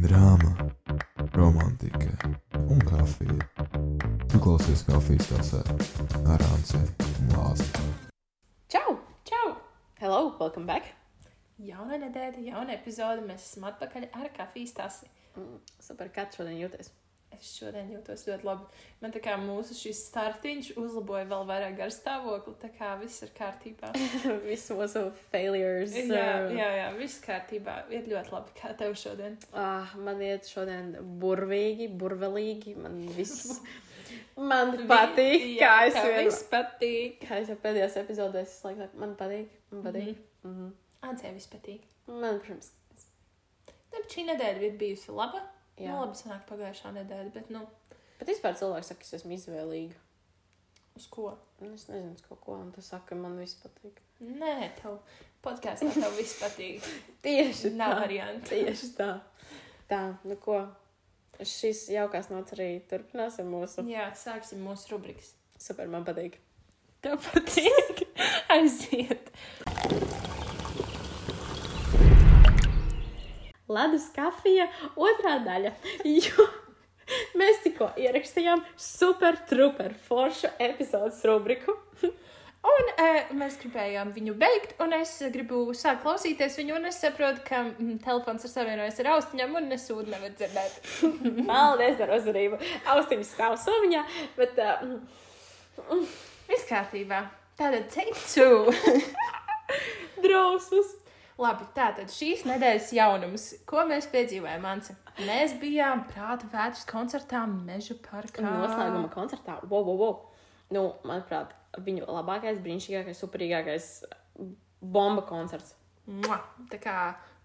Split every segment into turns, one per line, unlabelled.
drāma, romantika un kafija. Tu klausies kafijas tasē ar Anci un Lāzi.
Čau!
Čau!
Hello, welcome back!
Jauna nedēļa, jauna epizode. Mēs esam atpakaļ ar kafijas tasi.
Mm, super, kāds šodien jūties?
Es šodien jūtos ļoti labi. Man tā kā mūsu šis startiņš uzlaboja vēl vairāk garstāvokli, tā kā viss ir kārtībā.
Viss mūsu failures.
jā,
uh,
jā, jā, viss kārtībā. Ir ļoti labi. Kā tev šodien?
Ah, man iet šodien burvīgi, burvelīgi. Man viss. Man patīk,
Vi-
kā
jā,
es
tev
vien...
viss patīk.
Kā es jau pēdējās epizodēs saku, man patīk, man patīk. Mm -hmm.
Ancē viss patīk.
Man, protams,
Tad šī nedēļa ir bijusi laba. Jā. Nu, labi sanāk pagājušā nedēļa, bet nu,
Bet vispār cilvēks saka, ka es esmu izvēlīga.
uz ko?
Es nezinu, uz ko, ko un tu saki, man viss patīk.
Nē, tev podkāstā tev viss patīk.
Tieši
Nav
tā.
variantu.
Tieši tā. Tā, nu ko. Šis jaukās nots arī turpināsim mūsu.
Jā, sāksim mūsu rubrikas.
Super, man patīk.
Tev patīk. Aiziet.
Ledus kafija otrā daļa. Jo mēs tikko ierakstījām super, super foršu epizodes rubriku.
Un e, mēs gribējām viņu beigt, un es gribu sākt klausīties viņu, un es saprotu, ka mm, telefons ir savienojies ar austiņām, un nesūdu nevar dzirdēt.
Paldies par uzmanību. Austiņas stāv somiņā, bet uh,
Viss kārtībā. Take two.
drausmas.
Labi, tātad šīs nedēļas jaunums, ko mēs piedzīvojām, Anse. Mēs bijām prāta vētras koncertā Meža parkā.
Noslēguma koncertā. Wow, wow, wow. Nu, manuprāt, viņu labākais, brīnišķīgākais, superīgākais bomba koncerts.
Mua! Tā kā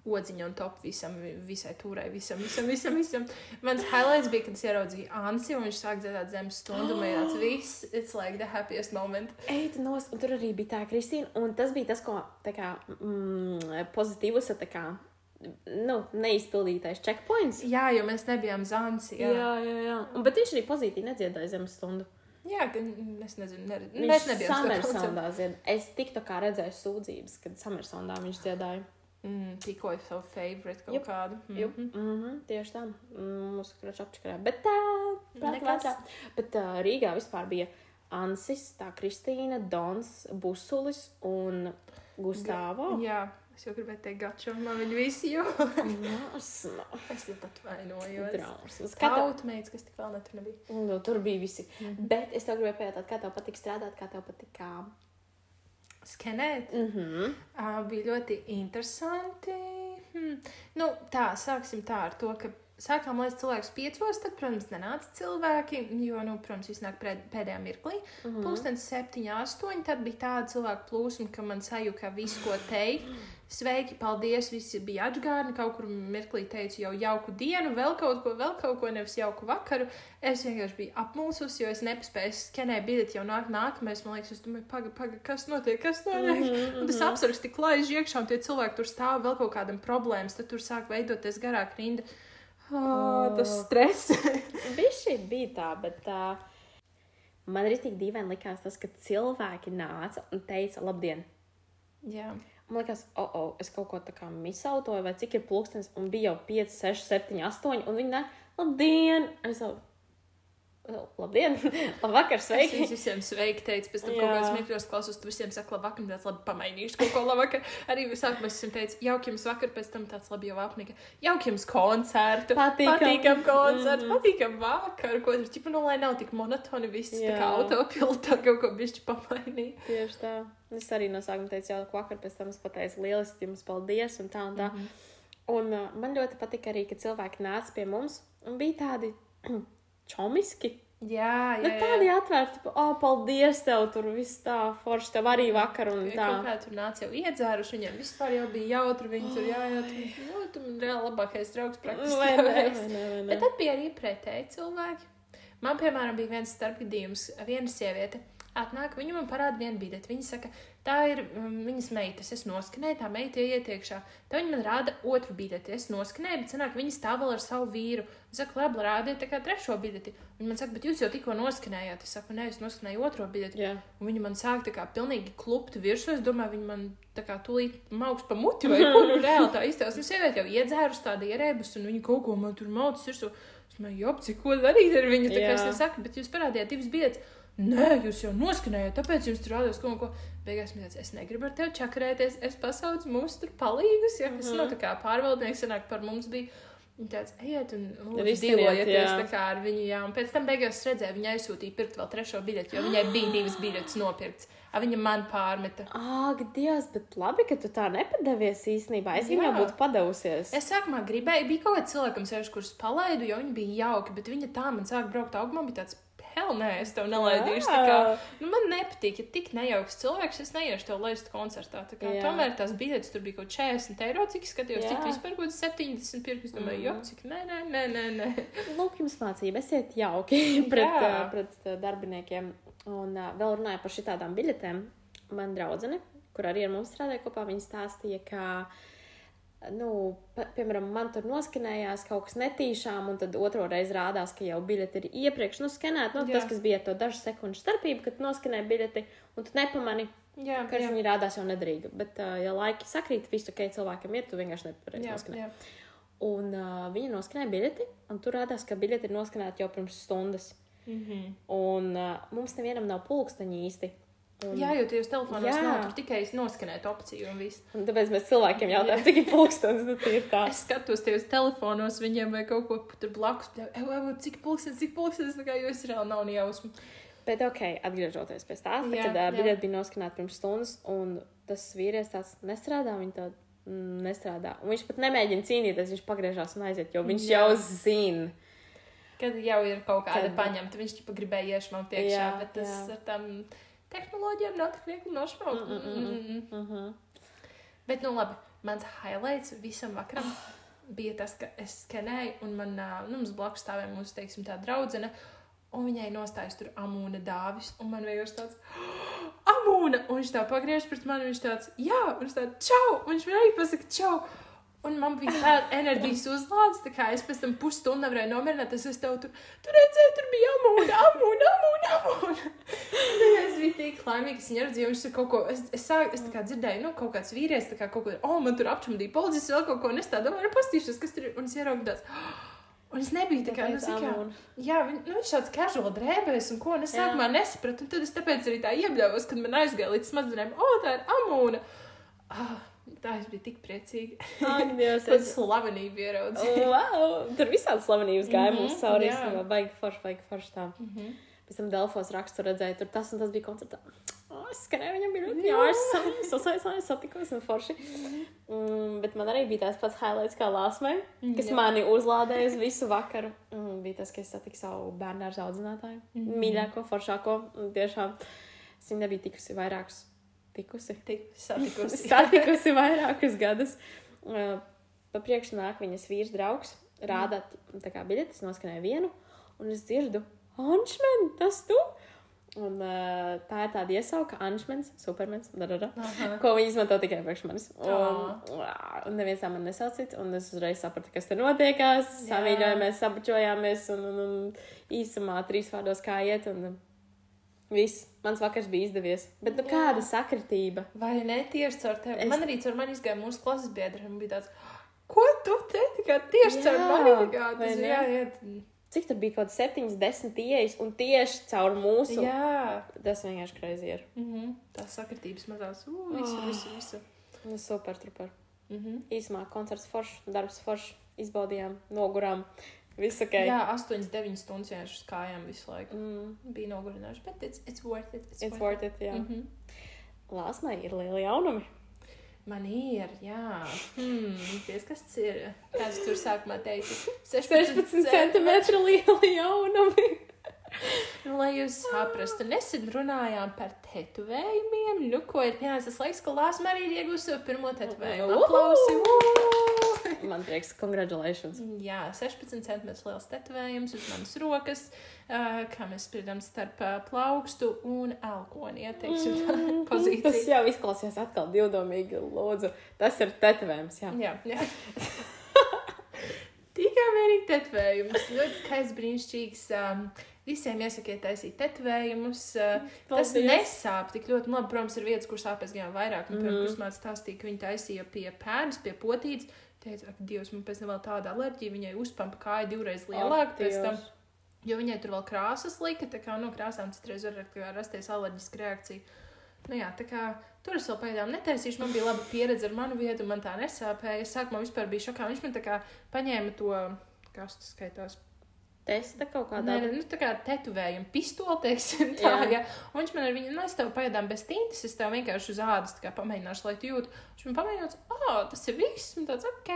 odziņa un top visam, visai tūrai, visam, visam, visam. visam. Mans highlights bija, kad es ieraudzīju Ansi, un viņš sāk dzirdēt zemes stundu, un man tāds viss, it's like the happiest moment.
Ej, tu nos, un tur arī bija tā Kristīna, un tas bija tas, ko tā kā mm, pozitīvus, tā kā, nu, neizpildītais checkpoints.
Jā, jo mēs nebijām Zansi.
Jā, jā, jā. jā. Un, bet viņš arī pozitīvi nedziedāja zemes stundu.
jā es nezinu, ne, mēs nebijām
dziedāja. Es tiktu kā redzēju sūdzības, kad Summersondā viņš dziedāja.
Mm, Tikko savu favorite kaut
Jup,
kādu. Mm
Jup, mm -hmm, tieši tā. Mm, Mūsu krača apčakarā. Bet tā, prāt. Bet uh, Rīgā vispār bija Ansis, tā Kristīna, Dons, Busulis un Gustāvo.
Jā, es jau gribēju teikt, gačo, man viņi visi jau.
Jāsma.
es jau atvainojos.
Drausmas. Kā tev-
Tautmeids, kas tik vēl netur nebija.
Nu, tur bija visi. Mm -hmm. Bet es tev gribēju pajautāt, kā tev patīk strādāt, kā tev patīk kā.
Skenēt.
Mm -hmm.
Uh, bija ļoti interesanti. Hmm. Nu, tā, sāksim tā ar to, ka sākām laist cilvēkus piecos, tad, protams, nenāca cilvēki, jo, nu, protams, viss nāk pēd- pēdējā mirklī. Mm -hmm. Pūkstens septiņi, astoņi, tad bija tāda cilvēku plūsma, ka man sajūta visu, ko teikt. Sveiki, paldies, visi bija atgādni, kaut kur mirklī teicu jau jauku dienu, vēl kaut ko, vēl kaut ko, nevis jauku vakaru. Es vienkārši biju apmulsus, jo es nespēju skenēt biļeti, jau nāk nākamais, man liekas, es domāju, paga, paga, kas notiek, kas notiek. Mm -hmm. Un tas apsvars tik laiž iekšā, un tie cilvēki tur stāv vēl kaut kādam problēmas, tad tur sāk veidoties garāk rinda. Oh, tas stress.
Šī bija tā, bet tā. Man arī tik dīvaini likās tas, ka cilvēki nāca un teica, labdien!
Jā.
Man liekas, oh, oh, es kaut ko tā kā misautoju, vai cik ir plūkstens, un bija jau 5, 6, 7, 8, un viņi nāk, labdien! Es jau, "Oh, labdien! Labvakar,
Es
sveiki!
jums visiem sveiki teicu, pēc tam
Jā.
kaut kādas mikros klausos, tu visiem saki, labvakar, tāds labi pamainīšu kaut ko labvakar. Arī sākumā es visiem teicu, jauki jums vakar, pēc tam tāds labi jau apnika. Jauki jums koncertu.
Patīkam.
Patīkam koncertu,
Mhm.
patīkam vakar, ko tur, ķipa, nu, lai nav tik monotoni viss, tā
Jā.
kā autopilotā kaut ko bišķi pamainīja.
Tieši tā. Es arī no sākuma teicu, jau vakar, pēc tam es pateicu, lieliski jums paldies, un tā un tā. Mm. -hmm. Un uh, man ļoti patika arī, ka cilvēki nāca pie mums un bija tādi čomiski.
Jā, jā,
Nu,
jā.
tādi atvērti, ka, oh, paldies, tev tur viss tā forši, tev arī vakar un tā.
Kā tur nāca jau iedzēruši, viņiem vispār jau bija jautri, viņi tur, jā, jā, tur, nu, tu man reāli labākais draugs praktiski.
Vai vai ne, vai ne?
Bet tad bija arī pretēji cilvēki. Man, piemēram, bija viens starpgadījums, viena sieviete. Atnāk, viņa man parāda vienu biļeti. Viņa saka, tā ir um, viņas meitas. Es noskanēju, tā meita ieiet iekšā. Tad viņa man rāda otru biļeti. Es noskanēju, bet sanāk, viņa stāv vēl ar savu vīru. Es saku, labi, rādiet tā kā trešo biļeti. Viņa man saka, bet jūs jau tikko noskanējāt. Es saku, nē, es noskanēju otro biļeti.
Jā.
Un viņa man sāk tā kā pilnīgi klupt virsū. Es domāju, viņa man tā kā tūlīt mauks pa muti vai ko nu reāli tā iztēlas. Nu, sieviete jau iedzērus tādu ierēbus, un viņa kaut ko man tur mauc virsū. Es domāju, jop, cik ko darīt ar viņu, tā kā
Jā.
es nesaku, bet jūs parādījāt divas biedras. Nē, jūs jau noskanējāt, tāpēc jums tur rādās kaut ko. Beigās teica, es negribu ar tevi čakarēties, es pasaucu mums tur palīgus, ja kas mm -hmm. no tā kā pārvaldnieks sanāk par mums bija. Viņa teica, ejiet un kā ar viņu, jā. Un pēc tam beigās redzēju, viņa aizsūtīja pirkt vēl trešo biļeti, jo viņai bija divas biļetes nopirkts. A, viņa man pārmeta.
Ak, Dievs, bet labi, ka tu tā nepadevies īstenībā. Es viņai būtu padevusies.
Es sākumā gribēju, bija kaut kāds cilvēks, sēž, kurus palaidu, jo viņi bija jauki, bet viņa tā man sāk braukt augumā, bija tāds, hell nē, es tev nelaidīšu. Tā kā, nu, man nepatīk, ja tik nejauks cilvēks, es neiešu tev laist koncertā. Tā Kā, tomēr tās biļetes tur bija kaut 40 eiro, cik skatījos,
Jā.
cik vispār kaut kāds 70 pirks. Es domāju, jo, cik nē, nē, nē, nē. nē.
Lūk, jums mācība, esiet jauki pret, uh, pret darbiniekiem. Un uh, vēl runāju par šitādām biļetēm. Man draudzene, kur arī ar mums strādāja kopā, viņa stāstīja, ka, nu, piemēram, man tur noskanējās kaut kas netīšām, un tad otro reizi rādās, ka jau biļete ir iepriekš noskanēta. Nu,
Jā.
tas, kas bija to dažu sekundžu starpību, kad noskanēja biļeti, un tu nepamani,
Jā,
ka
jā,
viņi rādās jau nederīgi. Bet, uh, ja laiki sakrīt, viss ok, cilvēkam ir, tu vienkārši nepareizi noskanēji. Un uh, viņa noskanēja biļeti, un tur rādās, ka biļete ir noskanēta jau pirms stundas.
Mhm.
Un uh, mums nevienam nav pulksteņa īsti. Un,
Jā, jo tajos telefonos
Jā.
nav tikai noskanēt opciju un viss.
un tāpēc mēs cilvēkiem jautājām, cik ir pulkstenis. Nu, tie ir tā.
Es skatos tajos telefonos, viņiem vai kaut ko tur blakus. "Ew, ew, cik pulkstenis, cik pulkstenis, tā kā jo es reāli nav ne jausmu.
Bet, ok, atgriežoties pie stāsta,
Jā,
kad uh, biļete bija noskanēta pirms stundas, un tas vīrietis tāds nestrādā, viņa tā mm, nestrādā. Un viņš pat nemēģina cīnīties, viņš pagriežās un aiziet, jo viņš
Jā.
jau zina.
Kad jau ir kaut kāda
Kad-
paņemta, viņš tikai gribēja iešmaut iekšā,
Jā,
bet tas
jā.
ar tām tehnoloģijām nav tik viegli nošmaut.
Mm, mm, mm,
Mm, mm.
Uh -huh.
Bet, nu labi, mans highlights visam vakaram bija tas, ka es skenēju, un man, nu, blakus stāvēja mūsu, teiksim, tā draudzene, un viņai nostājas tur amūna dāvis, un man vienkārši tāds, amūna, un viņš tā pagriež pret mani, viņš tāds, jā, un viņš tā, čau, un viņš man arī pasaka, čau. Un man bija tāda enerģijas uzlādes, tā kā es pēc tam pusstundu nevarēju nomierināt, es tev tur, tur redzēju, tur bija amūna, amūna, amūna, amūna. Un es biju tik laimīga, ka viņa redzēja, viņš tur kaut ko, es, es, sāk, es tā dzirdēju, nu, kaut kāds vīrietis, tā kā kaut ko, oh, man tur apčumdīja policists, vēl kaut ko nestāv, domāju, nu, pastīšos, kas tur ir, un es ieraugu tāds, un es nebiju tā kā, nu, kā, jā, viņ, nu, viņš tāds casual drēbēs, un ko, un es sākumā nesapratu, un tad es tāpēc arī tā iebļāvos, kad man aizgāja līdz smadzenēm, o, oh, tā ir amūna. Ah, tā es biju tik priecīga.
Ak, Dievs, es-
slavenība ieraudzīja.
Wow, tur visādi slavenības gāja
Mhm,
mums cauri.
jā.
īstenībā, Baigi forši, baigi forši tā.
Mhm.
Pēc tam Delfos rakstu redzēju, tur tas un tas bija koncertā. Oh, es skanēju viņam bija ļoti, jā, es sasaistīju, satikos un forši. Mm, bet man arī bija tāds pats highlights kā Lāsmai, kas
Jā.
mani uzlādēja uz visu vakaru. Mm, bija tas, ka es satiku savu bērnu ar audzinātāju.
Mhm.
Mīļāko, foršāko. Tiešām es viņu nebiju tikusi vairākus. Tikusi.
Tik satikusi.
Satikusi vairākus gadus. Uh, Pa priekšu nāk viņas vīrs draugs, rāda tā kā biļetes, noskanēja vienu, un es dzirdu, Anšmen, tas tu! Un uh, tā ir tāda iesauka, Anšmens, Supermens, darara,
Aha.
ko viņi izmanto tikai priekš manis. Un,
Ā.
un neviens tā man nesaucīt, un es uzreiz sapratu, kas tur notiekās.
Jā.
Samīļojamies, sabučojāmies, un, un, un īsumā trīs vārdos kā iet, un viss, mans vakars bija izdevies. Bet nu
Jā.
kāda sakritība?
Vai ne tieši caur tevi?
Es-.
Man arī caur mani izgāja mūsu klases biedri. bija tāds, ko tu te tikai tieši caur
Jā,
mani? Kā
ne?
jā, jā.
Cik tur bija kaut kāds 7, 10 ieejas, un tieši caur mūsu.
jā.
Tas vienkārši greizi ir.
Mm -hmm. Tās sakritības mazās. U, visu,
Oh.
visu, visu.
Nu, super, super.
Mm -hmm.
Īsumā koncerts foršs, darbs foršs, izbaudījām, nogurām. Viss ok.
Jā, 8, 9 stundas vienkārši uz kājām visu laiku.
Mm,
Bija nogurinājuši, bet it's, it's worth it. It's,
it's worth it, jā. Mm.
Mm -hmm.
Lāsmai ir lieli jaunumi.
Man ir, jā. Hmm, ties, kas tas ir? Kāds tur sākumā teica?
16 centimetru lieli jaunumi.
Nu, lai jūs saprastu, nesen runājām par tetovējumiem. Nu, ko ir pienācis laiks, ka Lāsma arī ir iegūsi savu pirmo tetovējumu. Aplausi! Uhu!
Man prieks, congratulations.
Jā, 16 centimetrus liels tetovējums uz manas rokas, uh, kā mēs spriedām starp uh, plaukstu un elkoni. Ja, teiksim,
Mm, Tas
pozīcija.
jau izklausās atkal divdomīgi, lūdzu. Tas ir tetovējums, jā.
Jā, jā. Tikai vienīgi tetovējums. Ļoti skaists, brīnišķīgs. Um, Visiem iesakiet taisīt tetovējumus. Uh, tas nesāp tik ļoti. Nu, labi, protams, ir vietas, kur sāpēs gan vairāk. Un, piemēram,
Mhm.
kurš man stāstīja, ka viņi taisīja pie pēdas, pie potītes. Teica, ka Dievs, man pēc tam vēl tāda alerģija, viņai uzpampa kāja divreiz lielāka pēc tam. Jo viņai tur vēl krāsas lika, tā kā no krāsām citreiz var rasties alerģiska reakcija. Nu jā, tā kā tur es vēl pagaidām netaisīšu, man bija laba pieredze ar manu vietu, man tā nesāpēja. Es sākumā vispār biju šokā, viņš man tā kā paņēma to, kas tas skaitās,
Testa kaut kādā
Nē, nu, tā kā tetovējumu pistoli, teiksim, tā,
Jā.
jā. Un viņš man ar viņu, nu, es tev pagaidām bez tintas, es tev vienkārši uz ādas pamēģināšu, lai tu jūtu. Viņš man pamēģināja, ah, tas ir viss, un tāds, ok,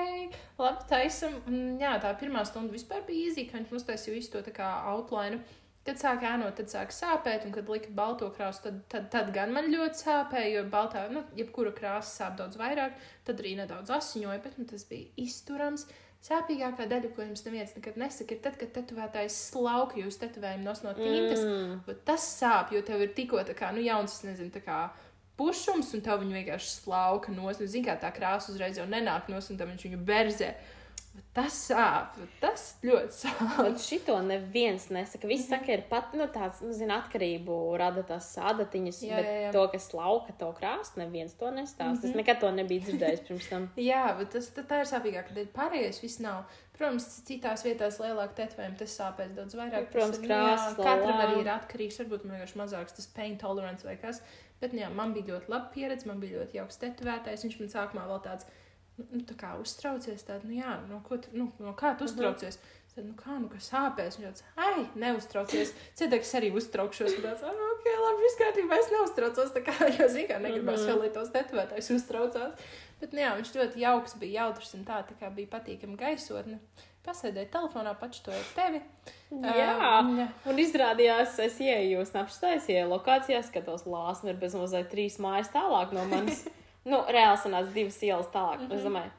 labi, taisam. Un, jā, tā pirmā stunda vispār bija īzī, ka viņš mums taisīja visu to tā kā outline. Kad sāk ēnot, tad sāk sāpēt, un kad lika balto krāsu, tad, tad, tad gan man ļoti sāpēja, jo baltā, nu, jebkura krāsa sāp daudz vairāk, tad arī nedaudz asiņoja, bet nu, tas bija izturams. Sāpīgākā daļa, ko jums neviens nekad nesaka, ir tad, kad tetovētājs slauka jūs tetovējumu no tintas.
Mm.
Bet Tas sāp, jo tev ir tikko tā kā, nu, jauns, es nezinu, tā kā pušums, un tev viņa vienkārši slauka nos. Nu, zini, kā tā krāsa uzreiz jau nenāk nos, un tad viņš viņu berzē. Bet Tas sāp, tas ļoti sāp.
Un šito neviens nesaka. Visi
Mhm.
saka, ir pat nu, tāds, nu, zina, atkarību rada tās adatiņas,
Jā,
bet
jā, jā.
to, kas lauka to krāstu, neviens to nestāsta.
Mhm.
Es nekad to nebiju dzirdējis pirms tam.
Jā, bet tas tā, ir sāpīgāk, kad pārējais viss nav. Protams, citās vietās lielāk tetovējumi, tas sāpēs daudz vairāk.
Protams, krāsas,
jā, katram arī ir atkarīgs, varbūt man vienkārši mazāks tas pain tolerance vai kas. Bet, nu jā, man bija ļoti laba pieredze, man bija ļoti jauks tetovētājs. Viņš man sākumā vēl tāds, nu, tā kā uztraucies, tād, nu jā, no, ko, tu, nu, no kā tu uztraucies? Es Tad, nu kā, nu, kas sāpēs? Viņš tāds, ai, neuztraucies. Cietēks arī uztraukšos. un Tāds, ah, ok, labi, viss kārtībā, es neuztraucos. Tā kā, jo, zinu, kā negribas
Mhm.
vēl, lai tos tetovētājs uztraucās. Bet, nu, jā, viņš ļoti jauks bija, jautrs un tā, tā kā bija patīkama gaisotne. Pasēdēja telefonā, pačtoja tevi.
Jā,
Um, jā.
un izrādījās, es ienāku snapštājas, ienāku lokācijā, skatos, lāsma ir bez mazliet trīs mājas tālāk no manis. nu, reāli sanāca divas ielas tālāk. Mm -hmm. Es domāju,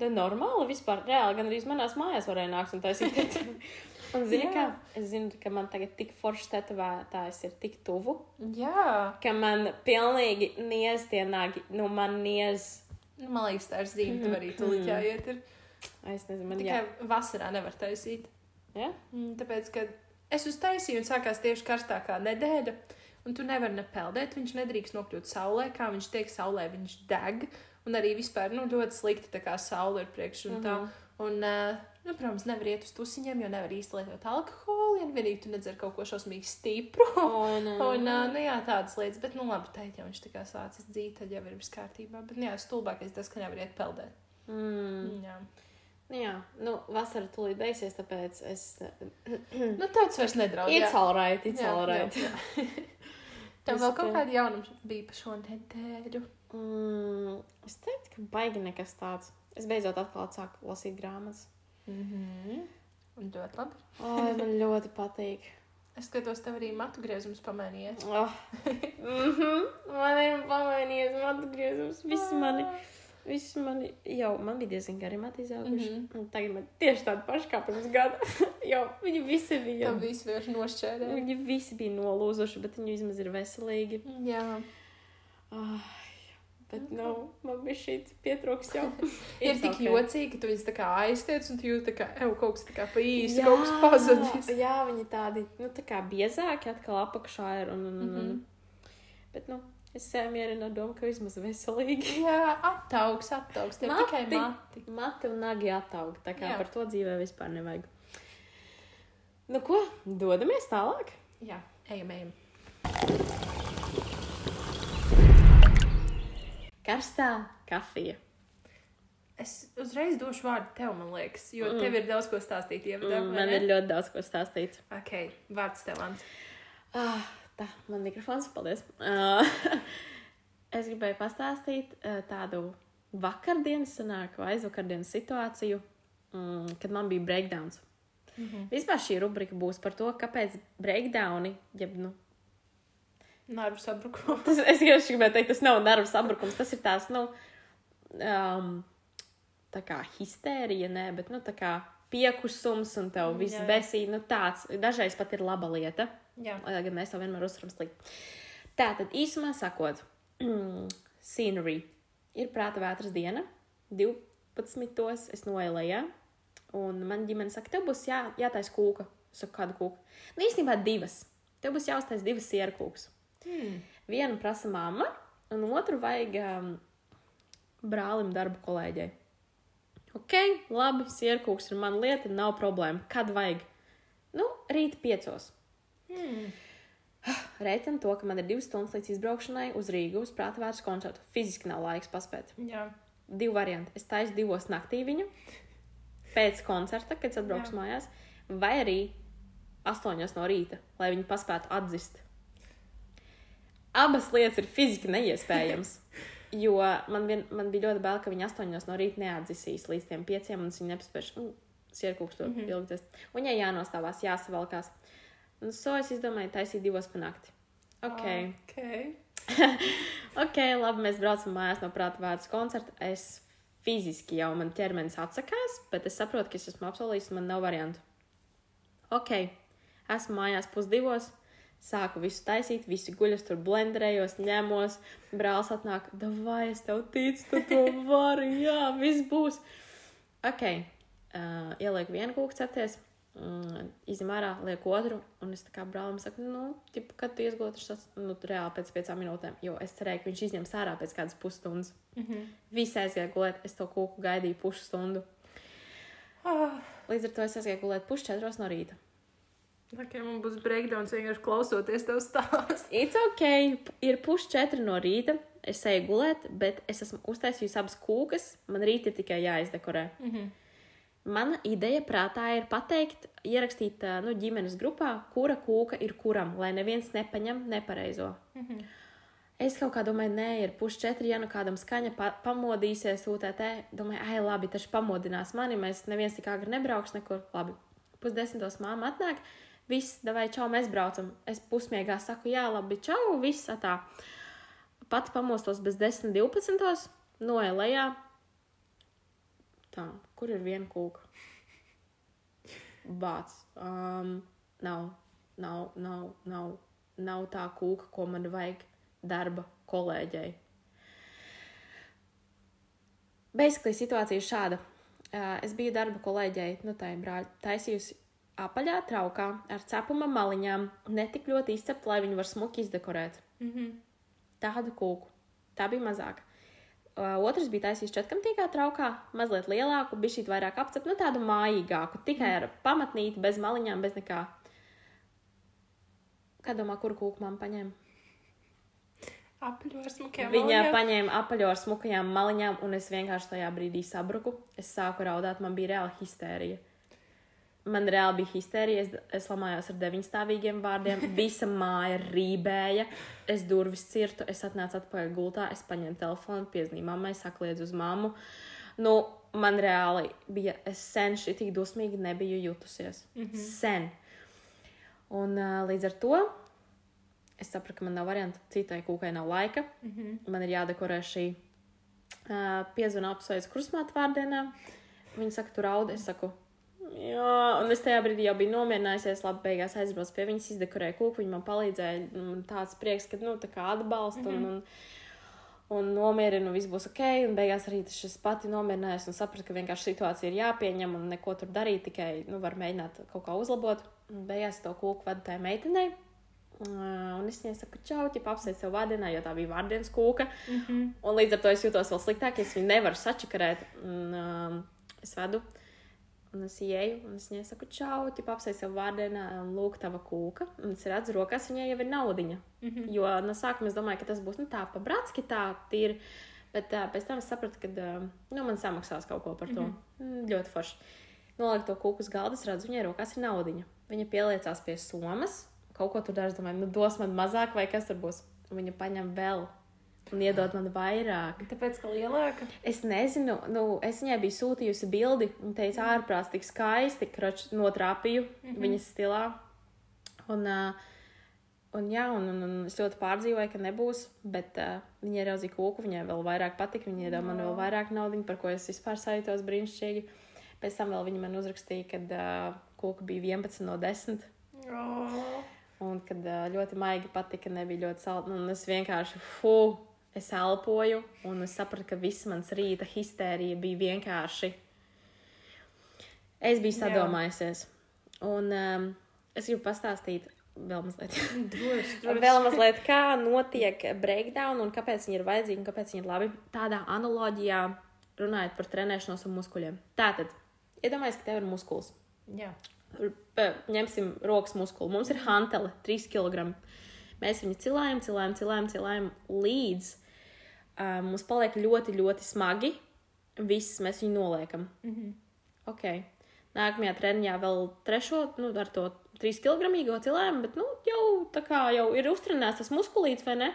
tā normāli vispār. Reāli gan arī manās mājās varēja nākt un taisīt. un zini,
Jā.
kā? Es zinu, ka man tagad tik foršs tetovētājs ir tik tuvu,
jā.
ka man pilnīgi niez tie nagi, nu man niez.
Man liekas, tā ir zīme, tev arī
Mhm.
tulīt jāiet. Ir.
Es nezinu, man jā.
Tikai vasarā nevar taisīt.
jā?
Mm, Tāpēc, ka es uztaisīju un sākās tieši karstākā nedēļa. Un tu nevari nepeldēt, viņš nedrīkst nokļūt saulē, kā viņš tiek saulē, viņš deg. Un arī vispār nu, ļoti slikti tā kā saule ir priekš un tā.
Mhm.
Un, uh, nu, protams, nevar iet uz tusiņiem, jo nevar īsti lietot alkoholu, ja vienīgi tu nedzer kaut ko šausmīgi stipru.
Un,
Un, uh, nu, jā, tādas lietas, bet, nu, labi, teikt, ja viņš tā kā sācis dzīt, tad jau ir viss kārtībā. Bet, nu, jā, stulbākais tas, ka nevar iet peldēt.
mm.
Jā.
Nu Jā, nu, vasara tūlīt beigsies, tāpēc es.
Nu, tāds vairs nedraud.
It's alright, it's alright.
Tev vēl kaut kāda jaunuma bija pa šo nedēļu.
Mm, es teiktu, ka baigi nekas tāds. Es beidzot atkal sāku lasīt grāmatas.
Mhm. Un ļoti labi.
Ai, man ļoti patīk.
Es skatos, tev arī matu griezums pamainījies.
Oh. mm -hmm. Man ir pamainījies matu griezums. Visi mani, visi mani jau, man bija diezgan gari mati izauguši. Mm. -hmm. Tagad man tieši tādi paši kā pirms gada. jo viņi visi bija.
Tev viss vienkārši nošķērē.
Viņi visi bija nolūzuši, bet viņi vismaz ir veselīgi.
Jā.
Ai, bet, nu, man bija šī pietrūks jau.
Ir tik
okay.
jocīgi, ka tu viņus tā kā aiztiec un tu jūti, ka ev kaut kas tā kā pa īsi, kaut kas pazudis.
Jā, viņi tādi, nu, tā kā biezāki atkal apakšā ir. Un, un, un, un. Bet, nu, es domu, ka vismaz veselīgi.
Jā, attaugs, attaugs. Tev
Mati.
tikai mati.
Mati un nagi attaug. Tā kā
Jā.
Par to dzīvē vispār nevajag. Nu, ko? Dodamies tālāk?
Jā, ejam, ejam.
Karstā kafija.
Es uzreiz došu vārdu tev, man liekas, jo
Mm.
tev ir daudz ko stāstīt. Ievadā,
Mm, man
ne?
ir ļoti daudz ko stāstīt.
Ok, vārds tev, Ants.
Ah, tā, man mikrofons, paldies. Uh, es gribēju pastāstīt uh, tādu vakardienas sanāku, aizvakardienas situāciju, mm, kad man bija breakdowns.
Mm -hmm.
Vispār šī rubrika būs par to, kāpēc breakdowni, jeb, nu,
Nervu sabrukums.
tas, es gribēju teikt, tas nav nervu sabrukums, tas ir tās, nu, um, tā kā histērija, nē, bet, nu, tā kā piekusums un tev
Mm,
viss
jā, jā.
besī, nu, tāds, dažreiz pat ir laba lieta.
Jā.
lai gan mēs to vienmēr uzsveram slikti. Tā tad īsumā sakot, scenery ir prāta vētras diena, 12. es noeju lejā, un man ģimene saka, tev būs jā, jātais kūka. Saku, kādu kūku? Nu, īstenībā divas. Tev būs jāuztais divas sieru kūkas.
Hmm.
Vienu prasa mamma, un otru vajag um, brālim darba kolēģei. Ok, labi, sierkūks ir mana lieta, nav problēma. Kad vajag? Nu, rīt piecos.
Hmm.
Reiķinu to, ka man ir divas stundas līdz izbraukšanai uz Rīgu uz prāta vērts koncertu. Fiziski nav laiks paspēt.
Jā.
Divi varianti. Es taisu divos naktī viņu pēc koncerta, kad es atbraukšu
Jā.
mājās, vai arī astoņos no rīta, lai viņi paspētu atzist. Abas lietas ir fiziski neiespējamas. Jo man, vien, man bija ļoti bail, ka viņi astoņos no rīta neatzisīs līdz tiem pieciem, un viņi nepaspēs. Nu, Sierkūks to mm. -hmm. ilgi. tas- Un viņai jānostāvās, jāsavalkās. Un so es izdomāju taisīt divos panākti. Ok.
okay.
Ok, labi, mēs braucam mājās no prāta vērts koncerta. Es fiziski jau man ķermenis atsakās, bet es saprotu, ka es esmu apsolījis, man nav variantu. Ok, esmu mājās pusdivos, sāku visu taisīt, visi guļus tur blenderējos, ņemos. Brālis atnāk, vai es tev ticu, tu to vari, jā, viss būs. Ok, uh, ielieku vienu kūku cepties. Mm, Izņem ārā, lieku otru, un es tā kā brālim saku, nu, tipu, kad tu iesgoties, tas nu, reāli pēc piecām minūtēm, jo es cerēju, ka viņš izņems ārā pēc kādas pusstundas.
Mhm.
Visi aizgāja gulēt, es to kūku gaidīju pusstundu.
Ah,
Līdz ar to es aizgāju gulēt pusčetros no rīta.
okay, man būs breakdowns vienkārši klausoties tev stāst.
It's ok, ir pusčetri no rīta, es eju gulēt, bet es esmu uztaisījusi abas kūkas, man rīt ir tikai jāizdekorē.
Mhm.
Mana ideja prātā ir pateikt, ierakstīt nu, ģimenes grupā, kura kūka ir kuram, lai neviens nepaņem nepareizo.
Mhm.
Es kaut kā domāju, nē, ir pusčetri, ja nu kādam skaņa pa pamodīsies, UTT. Domāju, ai, labi, tas pamodinās mani, mēs neviens tik agri nebrauks nekur. Labi, pusdesmitos māma atnāk, viss, vai čau, mēs braucam. Es pusmiegā saku, jā, labi, čau, viss tā. Pati pamostos bez 10, 12, noeja lejā. Tā, kur ir viena kūka? Bāc. Um, nav, nav, nav, nav, nav tā kūka, ko man vajag darba kolēģei. Basically situācija ir šāda. Uh, es biju darba kolēģei, nu tā ir brāļa, taisījusi apaļā traukā ar cepuma maliņām, netik ļoti izcept, lai viņu var smuki izdekorēt.
Mhm.
Tādu kūku. Tā bija mazāka. Otrs bija taisījis četrkamtīgā traukā, mazliet lielāku, bija šī vairāk apcep, nu tādu mājīgāku, tikai ar pamatnīti, bez maliņām, bez nekā. Kā domā, kuru kūku man paņēma? Viņa paņēma apaļo ar smukajām maliņām, un es vienkārši tajā brīdī sabruku. Es sāku raudāt, man bija reāla histērija. Man reāli bija histērija, es, es lamājos ar deviņstāvīgiem vārdiem. Visa māja rībēja, es durvis cirtu, es atnācu atpakaļ gultā, es paņēmu telefonu, piezīmēju mammai, sakliedzu uz mammu. Nu, man reāli bija, es sen šī tik dusmīgi nebiju jutusies. Mm -hmm. Sen. Un uh, līdz ar to es sapratu, ka man nav variantu, citai kūkai nav laika.
Mhm.
Man ir jādekorē šī uh, piezvana apsveic krustmāte vārdienā. Viņa saka, tu raudi, es saku, jā, un es tajā brīdī jau biju nomierinājusies, labi, beigās aizbraucu pie viņas, izdekorēju kūku, viņa man palīdzēja, man tāds prieks, ka, nu, tā kā atbalsta un, un, un nomierina, un viss būs ok, un beigās arī tas šis pati nomierinājās un sapratu, ka vienkārši situācija ir jāpieņem un neko tur darīt, tikai, nu, var mēģināt kaut kā uzlabot. Un beigās to kūku vadu tai meitenei. Uh, un es viņai saku, čau, ķip apsveicu sev vārdienā, jo tā bija vārdienas kūka.
Mhm.
Un līdz ar to es jūtos vēl sliktāk, ja es viņu nevaru sačakarēt. Un, um, es vedu, un es ieeju, un es viņai saku, čau, ķip apsveicu sev vārdienā, un lūk, tava kūka. Un es redzu, rokās viņai jau ir naudiņa.
Mhm.
Jo no sākuma es domāju, ka tas būs nu, tā pa bratski, tā tīri. Bet uh, pēc tam es sapratu, ka uh, nu, man samaksās kaut ko par to. Mm -hmm. Ļoti forši. Noliku to kūku uz galda, redzu, viņai rokās ir naudiņa. Viņa pieliecās pie somas, kaut ko tur dara. Es domāju, nu dos man mazāk, vai kas tur būs. Un viņa paņem vēl un iedod man vairāk.
Tāpēc, ka lielāka.
Es nezinu, nu, es viņai biju sūtījusi bildi un teicu, ārprāts, tik skaisti, kroč, notrāpīju mm -hmm. viņas stilā. Un, uh, un, jā, un, un, un es ļoti pārdzīvoju, ka nebūs, bet uh, viņa ieraudzīja kūku, viņai vēl vairāk patika, viņa iedod man vēl vairāk naudas, par ko es vispār sajūtos brīnišķīgi. Pēc tam vēl viņa man uzrakstīja, ka uh, kūka bija 11 no 10.
Oh.
Un kad ļoti maigi patika, nebija ļoti salda. Un es vienkārši, fu, es elpoju, un es sapratu, ka viss mans rīta histērija bija vienkārši. Es biju sadomājusies. Un um, es gribu pastāstīt vēl mazliet.
Droši, droši.
Vēl mazliet, kā notiek breakdown un kāpēc viņi ir vajadzīgi un kāpēc viņi ir labi. Tādā analoģijā runājot par trenēšanos un muskuļiem. Tātad, iedomājieties, ka tev ir muskulis.
Jā.
Ņemsim rokas muskuli. Mums ir hantele, 3 kg. Mēs viņu cilājam, cilājam, cilājam, cilājam līdz uh, mums paliek ļoti, ļoti smagi. Viss mēs viņu noliekam.
Mm -hmm.
Ok. Nākamajā treniņā vēl trešo, nu, ar to 3 kg cilājumu, bet, nu, jau tā kā jau ir uztrenēts tas muskulīts, vai ne?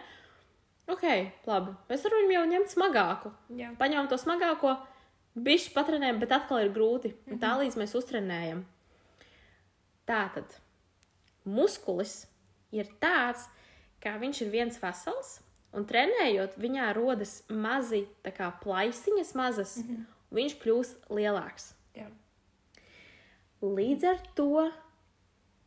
Ok, labi. Mēs varam jau ņemt smagāku.
Jā.
Paņemam to smagāko, bišķi patrenējam, bet atkal ir grūti. Un tā līdz mēs uztrenējam. Tātad muskulis ir tāds, ka viņš ir viens vesels, un trenējot, viņā rodas mazi kā plaisiņas, mazas, mm -hmm. un viņš kļūst lielāks.
Jā.
Līdz ar to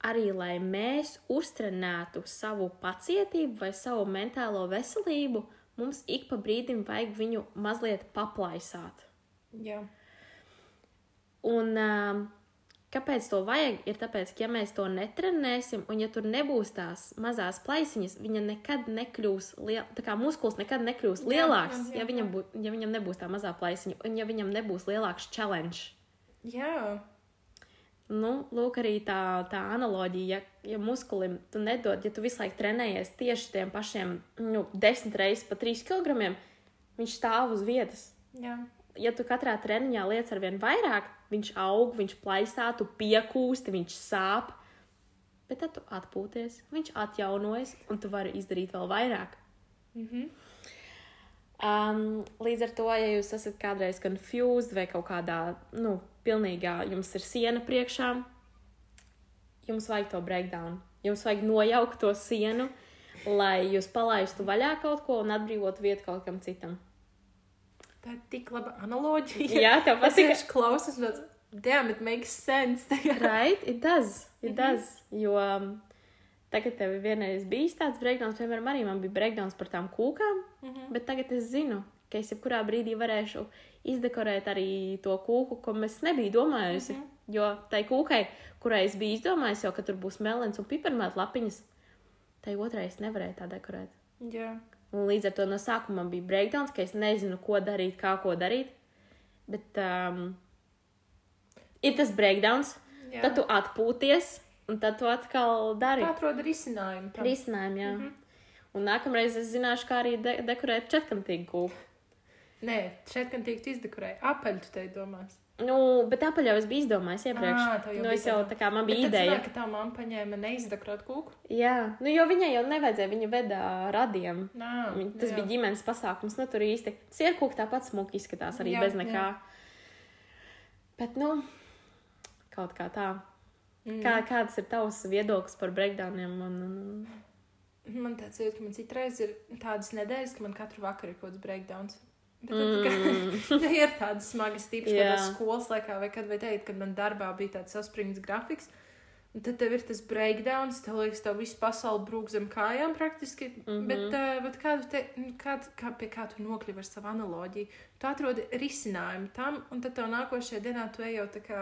arī, lai mēs uztrenētu savu pacietību vai savu mentālo veselību, mums ik pa brīdim vajag viņu mazliet paplaisāt.
Jā.
Un um, kāpēc to vajag? Ir tāpēc, ka ja mēs to netrenēsim, un ja tur nebūs tās mazās plaisiņas, viņa nekad nekļūs liela, tā kā muskulis nekad nekļūs
Jā,
lielāks,
jā, jā,
ja, viņam bū, ja viņam nebūs tā mazā plaisiņa, un ja viņam nebūs lielāks challenge.
Jā.
Nu, lūk, arī tā, tā analoģija, ja, ja muskulim tu nedod, ja tu visu laiku trenējies tieši tiem pašiem nu, desmit reizes pa trīs kilogramiem, viņš stāv uz vietas.
Jā.
Ja tu katrā treniņā liec ar vien vairāk, viņš aug, viņš plaisā, tu piekūsti, viņš sāp. Bet tad tu atpūties, viņš atjaunojas, un tu vari izdarīt vēl vairāk.
Mm -hmm.
Um, līdz ar to, ja jūs esat kādreiz confused vai kaut kādā, nu, pilnīgā, jums ir siena priekšā, jums vajag to breakdown. Jums vajag nojaukt to sienu, lai jūs palaistu vaļā kaut ko un atbrīvotu vietu kaut kam citam.
Tā ir tik laba analoģija.
Jā, tev
Es
patīk.
vienkārši klausos, tāds, damn, it makes sense. tagad."
Right? It does. It does. Jo um, tagad tev vienreiz bijis tāds breakdowns, piemēram, arī man bija breakdowns par tām kūkām,
Mhm.
bet tagad es zinu, ka es jebkurā brīdī varēšu izdekorēt arī to kūku, ko es nebiju domājusi.
Mhm.
Jo tai kūkai, kurai es biju izdomājis, jau ka tur būs melns un piparmēta lapiņas, tai otrai es nevarēju tā dekorēt.
Jā.
Un līdz ar to no sākuma bija breakdowns, ka es nezinu, ko darīt, kā ko darīt. Bet um, ir tas breakdowns,
Jā.
tad tu atpūties, un tad tu atkal dari
Tā atrod risinājumu. tam.
risinājumu. Jā. Mm. -hmm. Un nākamreiz es zināšu, kā arī de dekorēt četrkantīgu kūku.
Nē, šeit gan tiek izdekorēta. Apaļ, tu te domās.
Nu, bet apaļ jau es biju izdomājis iepriekš.
Jau
nu,
bija
es jau tā kā man bija
Bet
ideja.
ka tā mamma paņēma neizdekorēt kūku.
Jā, nu, jo viņai jau nevajadzēja, viņa veda radiem.
Nā,
Viņa- Tas
jā.
bija ģimenes pasākums, nu tur īsti. Sierkūka tāpat smuki izskatās arī
Jā,
jā, bez
jā.
nekā. Bet, nu, kaut kā tā.
Mm.
Kā, kāds ir tavs viedoklis par breakdowniem? Un, un...
Man tāds jūtas, ka man citreiz ir tādas nedēļas, ka man katru vakaru ir kaut kāds breakdowns. Bet tad, mm.
Mm.
ir tādas smagas tīpaši
Jā.
kādā skolas laikā, vai kad vai teikt, kad man darbā bija tāds saspringts grafiks. Un tad tev ir tas breakdowns, tev liekas, tev viss pasaule brūk zem kājām praktiski. Mm. -hmm. Bet, uh, bet kā te, kā, kā, pie kā tu nokļuvi ar savu analoģiju? Tu atrodi risinājumu tam, un tad tev nākošajā dienā tu ej jau tā kā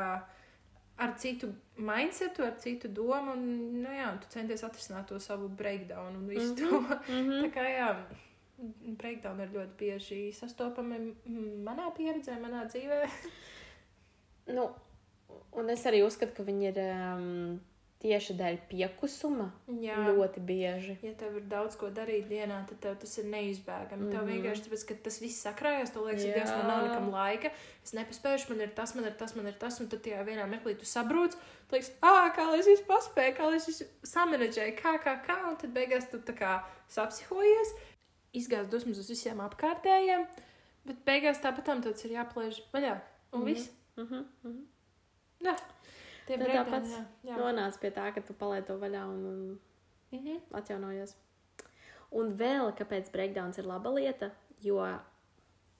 ar citu mindsetu, ar citu domu, un, nu jā, tu centies atrisināt to savu breakdown un visu mm -hmm. to.
Mm
Tā
-hmm.
kā jā, breakdown ir ļoti bieži sastopami manā pieredzē, manā dzīvē.
nu, un es arī uzskatu, ka viņi ir um, tieši dēļ piekusuma
Jā.
ļoti bieži.
Ja tev ir daudz ko darīt dienā, tad tev tas ir neizbēgami. Mm -hmm. Tev
Mhm.
vienkārši tāpēc, ka tas viss sakrājas, tev liekas, ka. Dievs man nav nekam laika. Es nepaspēju, man ir tas, man ir tas, man ir tas, un tad tajā vienā mirklī tu sabrūc. Tu liekas, ah, kā lai es visu paspēju, kā lai es visu samanedžēju, kā, kā, kā, un tad beigās tu tā kā sapsihojies, izgāz dusmas uz visiem apkārtējiem, bet beigās tāpat tam tāds ir jāplēž vaļā. Un
Mhm.
viss.
Mm -hmm. Mm -hmm.
Jā. Tie breakdowni,
tāpat nonāca pie tā, ka tu palaidi to vaļā un, un
Mhm.
atjaunojies. Un vēl kāpēc breakdowns ir laba lieta, jo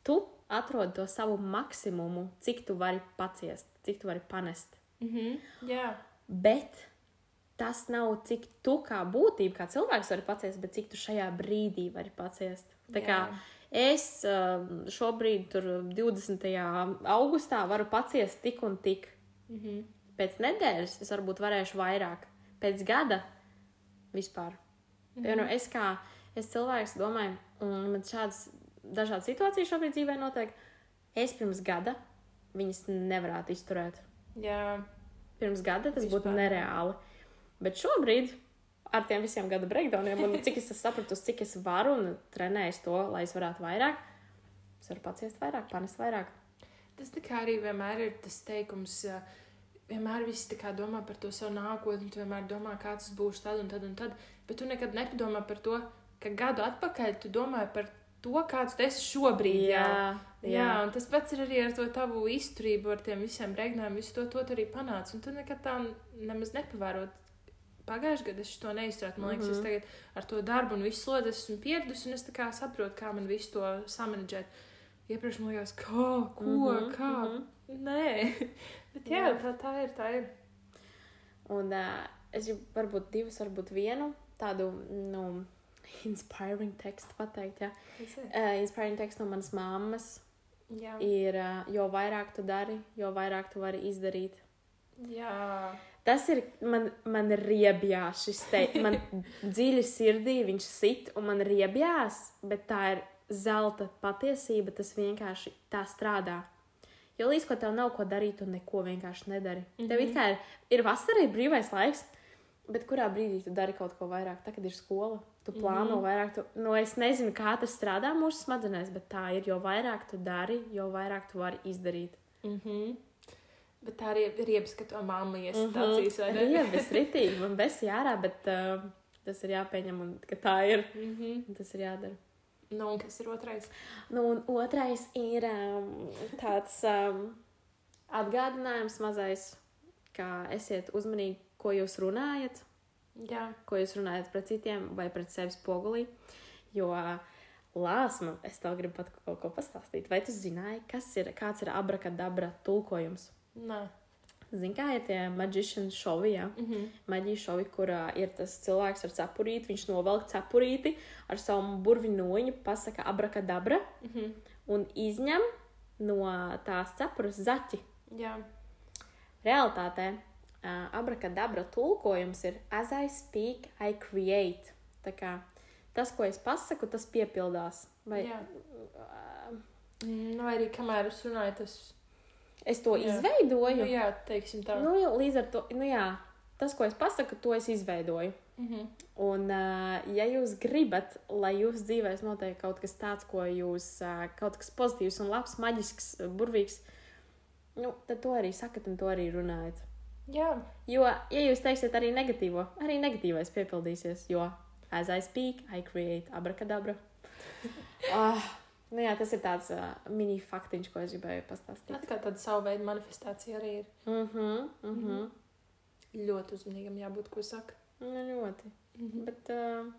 tu atrod to savu maksimumu, cik tu vari paciest, cik tu vari panest.
Mhm. Jā.
Bet tas nav cik tu kā būtība, kā cilvēks vari paciest, bet cik tu šajā brīdī vari paciest. Tā kā
Jā.
es uh, šobrīd, tur 20. augustā, varu paciest tik un tik.
Mhm.
Pēc nedēļas es varbūt varēšu vairāk, pēc gada vispār. Mm -hmm. nu, es kā es cilvēks domāju, un man šādas dažādas situācijas šobrīd dzīvē notiek. Es pirms gada viņas nevarētu izturēt.
Jā,
Pirms gada tas
Vispār.
būtu nereāli. Bet šobrīd, ar tiem visiem gada breakdowniem, un cik es esmu sapratusi, cik es varu un trenēju to, lai es varētu vairāk, es varu paciest vairāk, panest vairāk.
tas tā kā arī vienmēr ir tas teikums. Vienmēr viss kā domā par to savu nākotni, tu vienmēr domā, kāds tas būs tad un tad un tad. Bet tu nekad nepadomā par to, ka gadu atpakaļ tu domāji par to, kāds tu esi šobrīd. jau.
jā,
Jā, un tas pats ir arī ar to tavu izturību, ar tiem visiem reignājumiem. Visu to, to arī panāc. Un tu nekad tā nemaz nepavērot. Pagājušajā gadā es to neizturēju. Man liekas, mm -hmm. es tagad ar to darbu un visu slodzi esmu pieradusi, un es saprotu, kā man visu to samanģēt. Iepriekš man liekas, kā, ko, mm
Mhm,
-hmm, kā. Mm -hmm. Nē, bet jā,
Jā.
tā, tā ir. Tā ir.
Un uh, es gribu varbūt divus, varbūt vienu tādu, nu, inspiring tekstu pateikt, jā. Uh, inspiring tekstu no manas mammas
Jā,
ir, uh, jo vairāk tu dari, jo vairāk tu vari izdarīt.
jā.
Tas ir man, man riebjās šis te, man dziļi sirdī viņš sit un man riebjās, bet tā ir zelta patiesība, tas vienkārši tā strādā. Jo līdz ko tev nav ko darīt, tu neko vienkārši nedari. Mm -hmm. Tev it kā ir, ir vasara, ir brīvais laiks, bet kurā brīdī tu dari kaut ko vairāk? Tā, kad ir skola, tu plāno mm -hmm. vairāk. Tu, nu, es nezinu, kā tas strādā mūsu smadzenēs, bet tā ir. Jo vairāk tu dari, jo vairāk tu vari izdarīt.
Mm -hmm. Bet tā ir riebs, ka to mamma
Mhm.
iestācīs, vai ne?
Riebis, ritīgi, man besi ārā, bet uh, tas ir jāpieņem, un ka tā ir.
Mm -hmm.
Tas ir jādara.
Nu, un kas ir otrais?
Nu, un otrais ir um, tāds um, atgādinājums mazais, ka esiet uzmanīgi, ko jūs runājat,
Jā,
ko jūs runājat pret citiem vai pret sevi spogulī. Jo lāsma, es tev gribu pat kaut ko pastāstīt. Vai tu zināji, kas ir, kāds ir abrakadabra tulkojums?
Nē.
Zini, kā ir tie magician šovi, jā?
Mm -hmm.
maģijas šovi, kurā ir tas cilvēks ar cepurīti. Viņš novelk cepurīti ar savu burviņu noņu, pasaka abrakadabra
Mm -hmm.
un izņem no tās cepures zaķi.
Jā,
Realtātē uh, abrakadabra tulkojums ir as I speak, I create. Tā kā tas, ko es pasaku, tas piepildās. Vai,
Jā.
uh,
vai arī kamēr es runāju, tas
es to
Jā.
izveidoju.
nu, jā, teiksim tā.
Nu, līdz ar to, nu jā, tas, ko es pasaku, to es izveidoju.
Mm -hmm.
Un, uh, ja jūs gribat, lai jūsu dzīvēs notiek kaut kas tāds, ko jūs, uh, kaut kas pozitīvs un labs, maģisks, burvīgs, nu, tad to arī sakat un to arī runājat.
Jā,
Jo, ja jūs teiksiet arī negatīvo, arī negatīvais piepildīsies, jo as I speak, I create abrakadabra. ah, nu jā, tas ir tāds uh, mini faktiņš, ko es gribēju pastāstīt.
atkal tāda savu veidu manifestācija arī ir.
Mhm, mhm.
Ļoti uzmanīgam jābūt, ko saka.
Nu, ļoti.
Mm -hmm.
Bet, uh,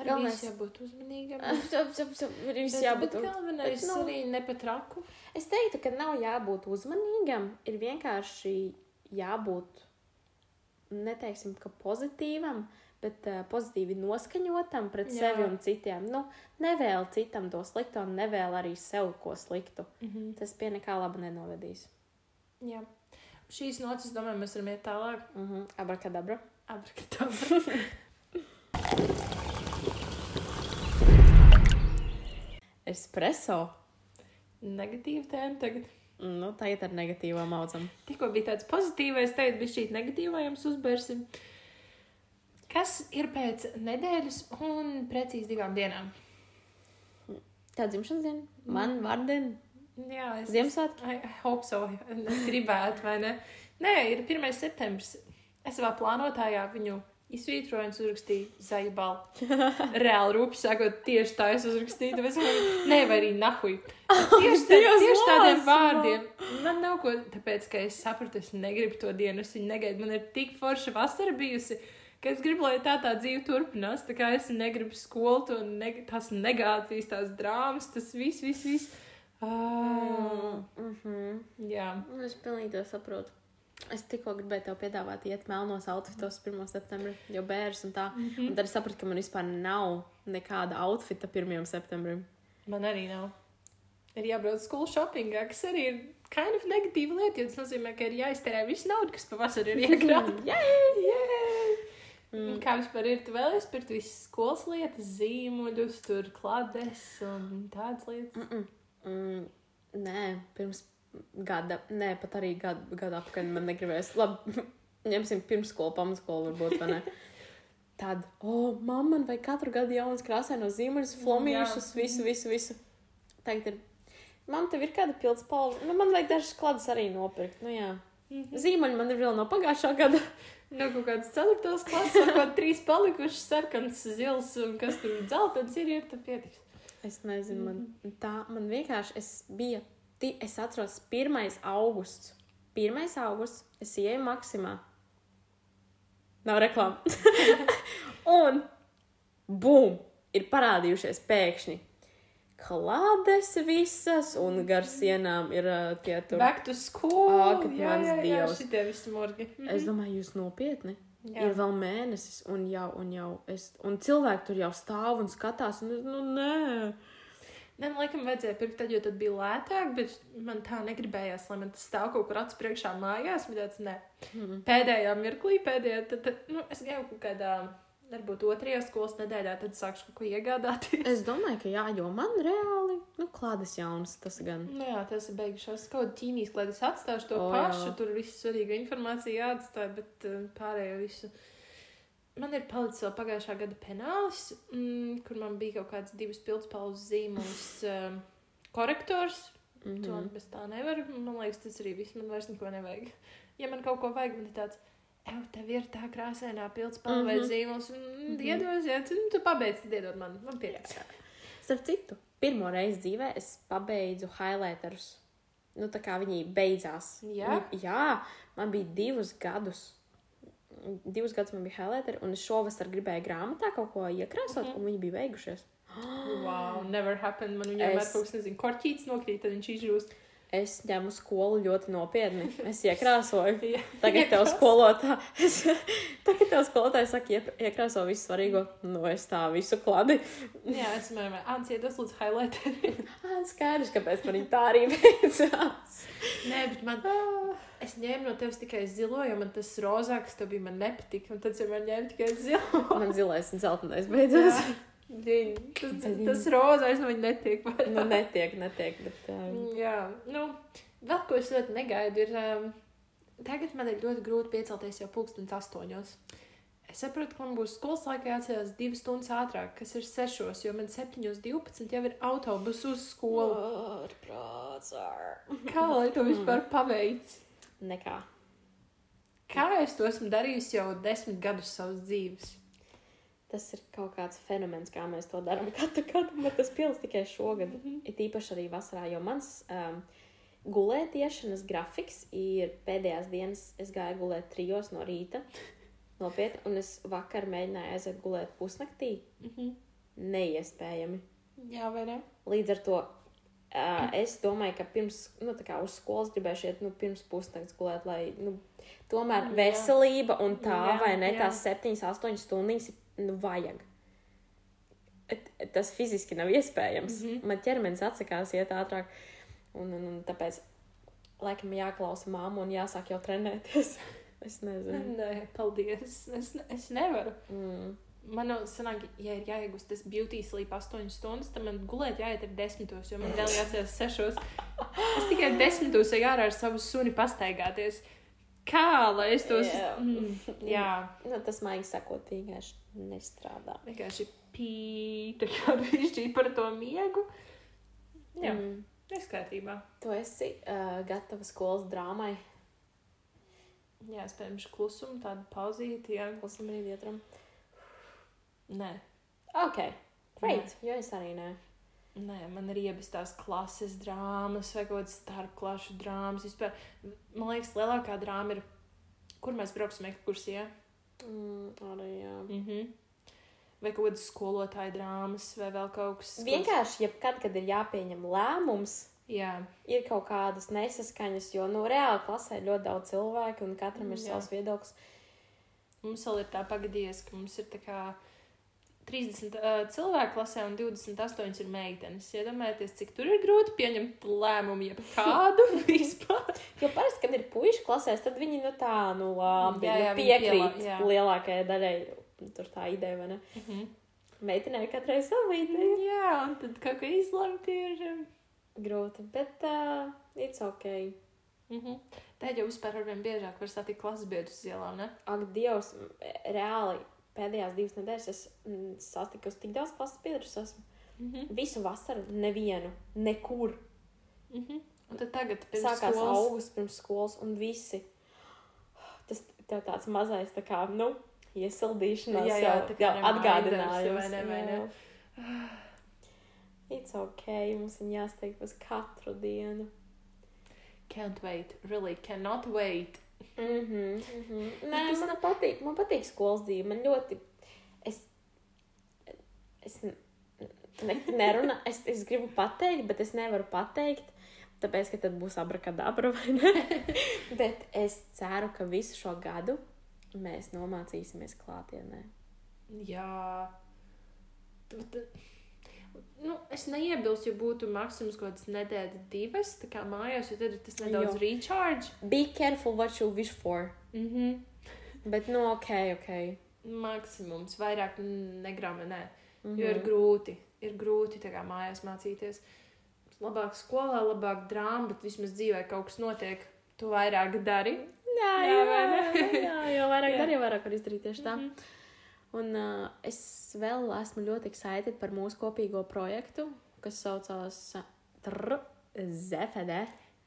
Arī
Galvenais-
viss jābūt uzmanīgam.
ir viss jābūt.
Galvenais
bet, nu,
arī nepatraku.
Es teiktu, ka nav jābūt uzmanīgam, ir vienkārši jābūt, neteiksim, ka pozitīvam, bet uh, pozitīvi noskaņotam pret
Jā.
Sevi un citiem. Nu, nevēl citam to sliktu, un nevēl arī sev ko sliktu.
Mm -hmm.
Tas pie nekā laba nenovedīs.
Jā. Šīs nocis, es domāju, mēs varam iet tālāk.
Uh -huh. Abrakadabra.
Abrakadabra.
Espreso.
Negatīva tēma tagad.
Nu, tā ir ar negatīvām audzam.
Tikko bija tāds pozitīvais, tagad bija šī negatīvā jums uzbērsim. Kas ir pēc nedēļas un precīzi divām dienām?
Tā dzimšanas diena, man vārdiena,
Jā, es I hope so. Es gribētu, vai ne? Nē, ir 1. septembris. Es savā plānotājā viņu izsvītroju un uzrakstīju zaļu balvu. Reāli rūpīgi sakot, tieši tā es uzrakstīju. Tāpēc man nē, vai arī nahuj. Tieši, tā, tieši tādiem vārdiem. Man nav ko, tāpēc, ka es sapratu, es negribu to dienu, es viņu negaidu. Man ir tik forša vasara bijusi. Ka Es gribu, lai tā tā dzīve turpinās. Tā kā es negribu skolu, to neg tās negācijas, tās drāmas, tas viss, viss, viss. Ah,
Mm -hmm.
jā,
Es pilnīgi to saprotu. Es tikko gribēju tev piedāvāt, iet melnos outfitos 1. septembrī, jo bērns un tā.
Mhm.
Un tad es sapratu, ka man vispār nav nekāda outfita 1. septembrim.
man arī nav. Ir jābrauc skolu shoppingā, kas arī ir kind of negatīva lieta, jo tas nozīmē, ka ir jāiztērē viss nauda, kas pavasarī ir iekrāta.
Mm.
Kā vispār ir? Tu vēl esi pirkt visas skolas lietas, zīmuļus, tur klades un tādas lietas.
Mm -mm. Mm, nē, pirms gada, nē, pat arī gadu, gadu apakaļ man negribēs. Labi, ņemsim pirmskolu, pamatskolu varbūt, vai ne? Tad, o, oh, mamma, man vajag katru gadu jaunas krāsainos zīmuļus, flomīšus, visu, visu, visu. Tagad ir, man tev ir kāda pildspalva, nu, man vajag dažas kladas arī nopirkt, nu jā. Zīmuļi man ir vēl no pagājušā gada.
No kaut kādas ceturtās klases, kaut kāda trīs palikušas, sarkans, zils un kas tur dzeltens ir, ir tad pietiks.
Es nezinu, man tā, man vienkārši, es biju, ti, es atceros, 1. augusts. 1. augusts, es ieju maksimā. Nav reklāma. un, bum, ir parādījušies pēkšņi. Klādes visas, un gar sienām ir uh, tie tur.
Back to school.
Ak,
jā,
mans
jā, jā,
Dievs.
šitie visi morgi.
Es domāju, jūs nopietni.
Jā.
Ir vēl mēnesis, un jau, un jau, es, un cilvēki tur jau stāv un skatās, un nu, nē.
Nē, man laikam vajadzēja pirkt tad, jo tad bija lētāk, bet man tā negribējās, lai man tas stāv kaut kur acu priekšā mājās. Man tāds, nē.
Mm.
Pēdējā mirklī, pēdējā, tad, tad nu, es gāju kaut kādā, varbūt otrajā skolas nedēļā, tad sākšu kaut ko iegādāties.
Es domāju, ka jā, jo man reāli, nu, klādes jaunas tas gan.
Nu jā, tas ir beigušās. Kaut kā ķīmijas klātes atstāšu to
O,
oh,
jā.
pašu, tur visu svarīgo informāciju jāatstāj, bet uh, pārējo visu. Man ir palicis vēl pagājušā gada penālis, mm, kur man bija kaut kāds divas pildspalvas zīmols um, korektors. Mm
Mhm.
-hmm. To bez tā nevar. Man liekas, tas arī viss. Man vairs neko nevajag. Ja man kaut ko vajag, man ir tāds. Ew, tev ir tā krāsainā pildspalva vai
Mhm.
zīmols. Mm,
Mhm.
Diedos, ja tu, nu, tu pabeidz, tad iedod man. Man pietiks.
Starp citu, pirmo reizi dzīvē es pabeidzu highlighterus. Nu, tā kā viņi beidzās.
Jā?
Jā, man bija divus gadus. Divus gadus man bija highlighteri, un es šovasar gribēju grāmatā kaut ko iekrāsot,
Mhm.
un viņi bija beigušies.
Wow, never happened. Man viņam
Es-
ir kaut kas, nezinu, korķītis nokrīt, tad viņš izžūst.
Es ņemu skolu ļoti nopietni. Es iekrāsoju.
Jā.
Tagad tev skolotā, es, tagad tev skolotāji saka, "Iep- iekrāso visu svarīgo. Nu, es tā visu kladi.
Jā, es domāju, Ants, iedos lūdzu highlighteri.
Ā, Skaidrs, kāpēc man tā arī beidzās.
Nē, bet man, es ņēmu no tevis tikai zilo, jo man tas rozā, kas tev bija, man nepatika. Un tad es vienmēr ņēmu tikai zilo.
Man zilais un zeltainais beidzās.
Dziņ, tas,
Dziņ.
tas rozais no viņa netiek.
Nu, netiek, netiek. Bet, um,
Jā, nu, vēl ko es ļoti negaidu, ir. Um, tagad man ir ļoti grūti piecelties jau pulkstenis astoņos. Es saprotu, ka man būs skolas laikā jāatcerās divas stundas ātrāk, kas ir sešos, jo man septiņos divpadsmit jau ir autobus uz skolu. Kā lai to vispār paveic?
Nekā.
Kā es to esmu darījusi jau desmit gadus savas dzīves?
Tas ir kaut kāds fenomens, kā mēs to darām katru gadu, bet tas pildās tikai šogad. Mm -hmm. Ir īpaši arī vasarā, jo mans um, gulētiešanas grafiks ir pēdējās dienas. Es gāju gulēt trijos no rīta, nopietni, un es vakar mēģināju aiziet gulēt pusnaktī.
Mm -hmm.
Neiespējami.
Jā, vai ne?
Līdz ar to uh, es domāju, ka pirms, nu, tā kā uz skolas gribēšu iet, nu, pirms pusnakts gulēt, lai, nu, tomēr veselība un tā,
Jā,
vai ne,
jā.
tās septiņas, astoņas stundas, nu, vajag. Tas fiziski nav iespējams. Mm. -hmm. Man ķermenis atsakās iet ātrāk, un, un, un tāpēc, laikam, jāklausa māmu un jāsāk jau trenēties. es nezinu.
Nē, paldies. Es, es nevaru.
Mm.
Man sanāk, ja ir jāiegūst tas beauty sleep 8 stundas, tad man gulēt jāiet ar 10, jo man vēl jāatcerās 6. Es tikai 10 eju ārā ar savu suni pastaigāties. Kā lai es tos.
Jā.
Mm, jā,
Nu, tas maigi sakot, vienkārši nestrādā.
vienkārši pīta, kā brīžķī par to miegu. Jā, mm. Kārtībā.
Tu esi uh, gatava skolas drāmai.
Jā, es pēkšņi klusumu, tādu pauzīti. Jā,
Klusam brīdi ietram.
nē.
Ok, great, jo es arī nē.
Nē, man ir iebis tās klases drāmas vai kaut kādas starpklašu drāmas. Vispār, man liekas, lielākā drāma ir, kur mēs brauksim ekskursijā.
Mm, arī jā.
Mm -hmm. Vai kaut kādas skolotāja drāmas, vai vēl kaut kas
Vienkārši, jebkad, kad ir jāpieņem lēmums,
Jā,
ir kaut kādas nesaskaņas, jo, nu, reāli klasē ir ļoti daudz cilvēku un katram ir
jā.
savs viedoklis.
mums vēl ir tā pagadījies, ka mums ir tā kā 30 uh, cilvēku klasē un 28 ir meitenes. Iedomājieties, cik tur ir grūti pieņemt lēmumu, ja kādu vispār.
Jo parasti, kad ir puikas klasēs, tad viņi nu tā, nu labi,
Jā,
jā,
jā, viņi
piekrīt
pielā- jā.
lielākajai daļai. Tur tā ideja, vai ne?
Mm -hmm.
Meitenei katrai savu ideju.
Jā, un tad kaut ko izlemt ir.
Grūti, bet uh, it's ok.
Mm -hmm. Tā jau vispār ar vien biežāk var satikt klases biedrus uz ielām, ne?
Ak, Dievs, reāli pēdējās divas nedēļas es mm, satiku tik daudz klases biedrus. Esmu
Mm -hmm.
visu vasaru nevienu, nekur.
Mm -hmm. Un tad tagad
Sākās
skolas-
augusts pirms skolas, un visi. Tas tev tāds mazais, tā kā, nu, iesildīšanās,
Jā, jā,
jau, jau atgādinājums.
vai ne, vai ne?
It's ok, mums ir jāsteig uz katru dienu.
Can't wait, really cannot wait.
Mhm, mhm. Nē,
tas
man patīk, man patīk skolas dzīve. Man ļoti. Es. Es ne, nerunāju, es, es gribu pateikt, bet es nevaru pateikt. Tāpēc, ka tad būs abrakadabra vai ne? bet es ceru, ka visu šo gadu mēs nomācīsimies klātienē.
Jā. Tu- Nu, es neiebilstu, ja būtu maksimums kaut kādas nedēļas, divas, tā kā mājās, jo tad ir tas nedaudz
Jo.
recharge.
Be careful what you wish for.
Mm -hmm.
Bet, nu, ok, ok.
Maksimums, vairāk negrama, nē.
Mm
Jo ir grūti, ir grūti tā kā mājās mācīties. Labāk skolā, labāk drāmā, bet vismaz dzīvē kaut kas notiek. Tu vairāk dari.
Jā,
Jā,
jā, jā, jā, jo vairāk
Jā.
darīju, vairāk var izdarīt tieši tā.
Mhm.
Un uh, es vēl esmu ļoti excited par mūsu kopīgo projektu, kas saucās uh, ZFD.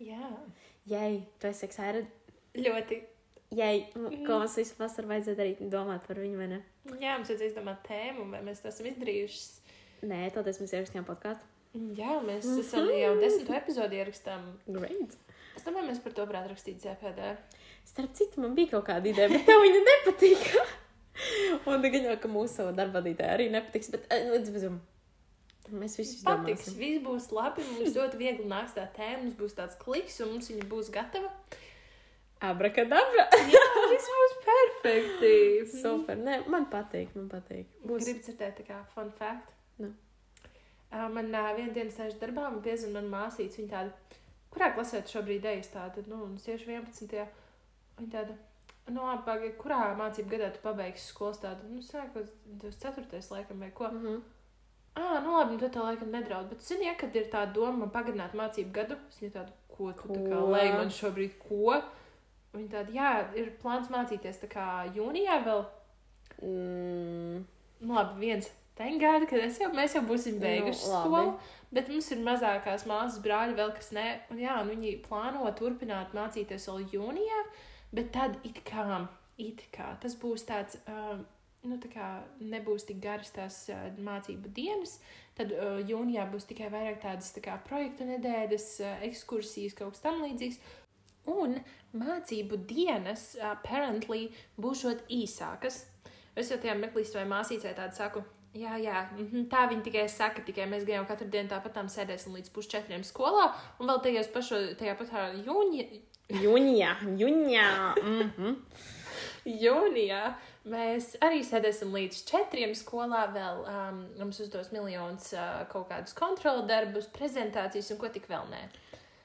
Jā,
Jai, tu esi excited?
ļoti.
Jai,
Mhm.
ko mums visu vasaru vajadzēja darīt, domāt par viņu, vai ne?
Jā, mums vajadzēja izdomāt tēmu, vai mēs to esam izdarījuši.
Nē, toties mēs ierakstījām podkāstu.
Jā, mēs esam jau desmito epizodi ierakstām.
Great.
Es domāju, mēs par to varētu rakstīt CPD.
Starp citu, man bija kaut kāda ideja, bet tev viņa nepatika. Un jau, ka mūsu darba vadītāja arī nepatiks, bet dzim, mēs visi
Patiks,
izdomāsim.
viss būs labi. Mums ļoti viegli nāks tā tēma, mums būs tāds kliks, un mums viņa būs gatava.
Abrakadabra.
Jā, viss būs perfekti.
Super. Nē, man patīk, man patīk. Būs.
Gribu dzirdēt, kā fun fact.
Nu.
Uh, man uh, vienā dienā sēž darbā, man piezvanīja mana māsīca. Viņa tāda, kurā klasē tu šobrīd ejies? Tāda, nu, un es tieši 11. Viņa tāda, nu, apgāja, kurā mācību gadā tu pabeigsi skolas tādu, nu, sākot 24. laikam vai ko.
Mm -hmm.
Ah, nu labi, nu tad tā laikam nedraud. Bet, zini, ja, kad ir tā doma pagarināt mācību gadu, es viņai tādu, ko tu tā kā
Ko?
lej man šobrīd, ko? Viņa tāda, jā, ir plāns mācīties tā kā jūnijā vēl.
mm,
Nu, labi, viens tengādi, kad es jau, mēs jau būsim beiguši
Nu,
nu,
labi.
skolu. Bet mums ir mazākās māsas brāļi vēl, kas ne. Un jā, un viņi plāno turpināt mācīties vēl jūnijā, bet tad it kā, it kā tas būs tāds. Um, Nu, tā kā nebūs tik garas tās uh, mācību dienas, tad uh, jūnijā būs tikai vairāk tādas tā kā projektu nedēļas, uh, ekskursijas, kaut kas tamlīdzīgs. Un mācību dienas, uh, apparently, būšot īsākas. Es jau tajā meklīju vai māsīcē tādu saku. Jā, jā, mhm, tā viņi tikai saka, tikai mēs jau katru dienu tāpat sēdēsim līdz pusčetriem skolā, un vēl tajos pašos, tajā patā jūnija,
Jūnijā, jūnijā. Mm -hmm.
jūnijā mēs arī sēdēsim līdz četriem skolā. Vēl um, mums uzdos miljonus uh, kaut kādus kontrolu darbus, prezentācijas un ko tik vēl nē.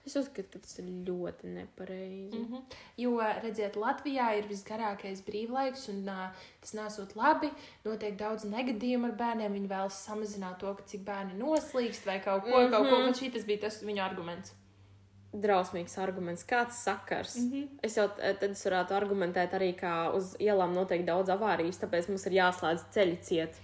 Es uzskatu, ka tas ir ļoti nepareizi.
Mm -hmm. Jo, redziet, Latvijā ir visgarākais brīvlaiks, un uh, tas nesot labi. Notiek daudz negadījumu ar bērniem. Viņi vēlas samazināt to, cik bērni noslīkst vai kaut ko, mm -hmm. kaut ko. Un šī tas bija tas viņu arguments.
Drausmīgs arguments. Kāds sakars? Mm
Mhm.
-hmm. Es jau tad es varētu argumentēt arī, ka uz ielām notiek daudz avārijas, tāpēc mums ir jāslēdz ceļi ciet.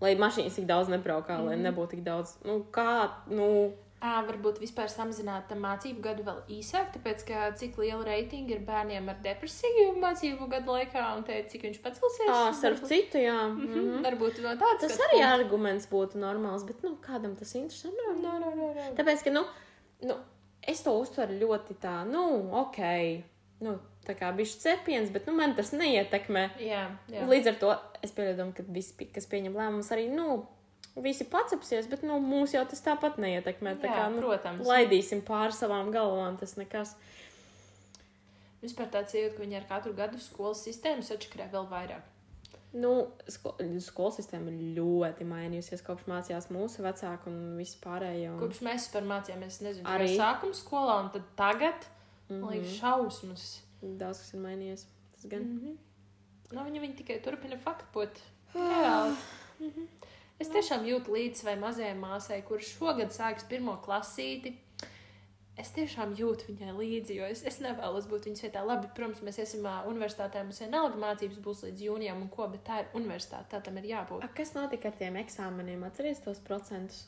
Lai mašīnas tik daudz nebraukā, mm -hmm. lai nebūtu tik daudz. Nu, kā, nu,
varbūt vispār samazināt mācību gadu vēl īsāk, tāpēc, ka cik liela reitinga ir bērniem ar depresiju mācību gadu laikā, un te cik viņš pacelsies.
tā, starp citu, jā. Mm
Mm
-hmm.
Varbūt no tāds
Tas arī
punkts.
arguments būtu normāls, bet, nu, kādam tas interesē? Nu,
No, no, no, no.
Tāpēc, ka, nu, nu es to uztveru ļoti tā, nu, ok, nu, tā kā bišķi cepiens, bet, nu, man tas neietekmē.
Jā, jā.
Līdz ar to es pieļauju, ka visi, kas pieņem lēmumus, arī, nu, visi pacepsies, bet, nu, mūs jau tas tāpat neietekmē. Tā
Jā,
kā, nu,
protams.
laidīsim pāri savām galvām, tas nekas.
Vispār tāds jūtas, ka viņi ar katru gadu skolas sistēmu sačakarē vēl vairāk.
Nu, sko skolas sistēma ļoti mainījusies kopš mācījās mūsu vecāki un viss pārējie. Un...
Kopš mēs par mācījāmies, nezinu,
Arī.
sākuma skolā, un tad tagad,
Mm
man liekas,
-hmm.
šausmas.
Daudz kas ir mainījies. Tas gan.
Mm -hmm. nu, viņi, viņi tikai turpina faktot. Reāli. Mm -hmm. Es tiešām jūtu līdzi savai mazajai māsai, kurš šogad sāks pirmo klasīti. Es tiešām jūtu viņai līdzi, jo es, es nevēlos būt viņas vietā. Labi, protams, mēs ā, universitātē, mums vienalga mācības būs līdz jūnijam, un ko, bet tā ir universitāte, tā tam ir jābūt.
A, kas notika ar tiem eksāmeniem? Atcerieties tos procentus.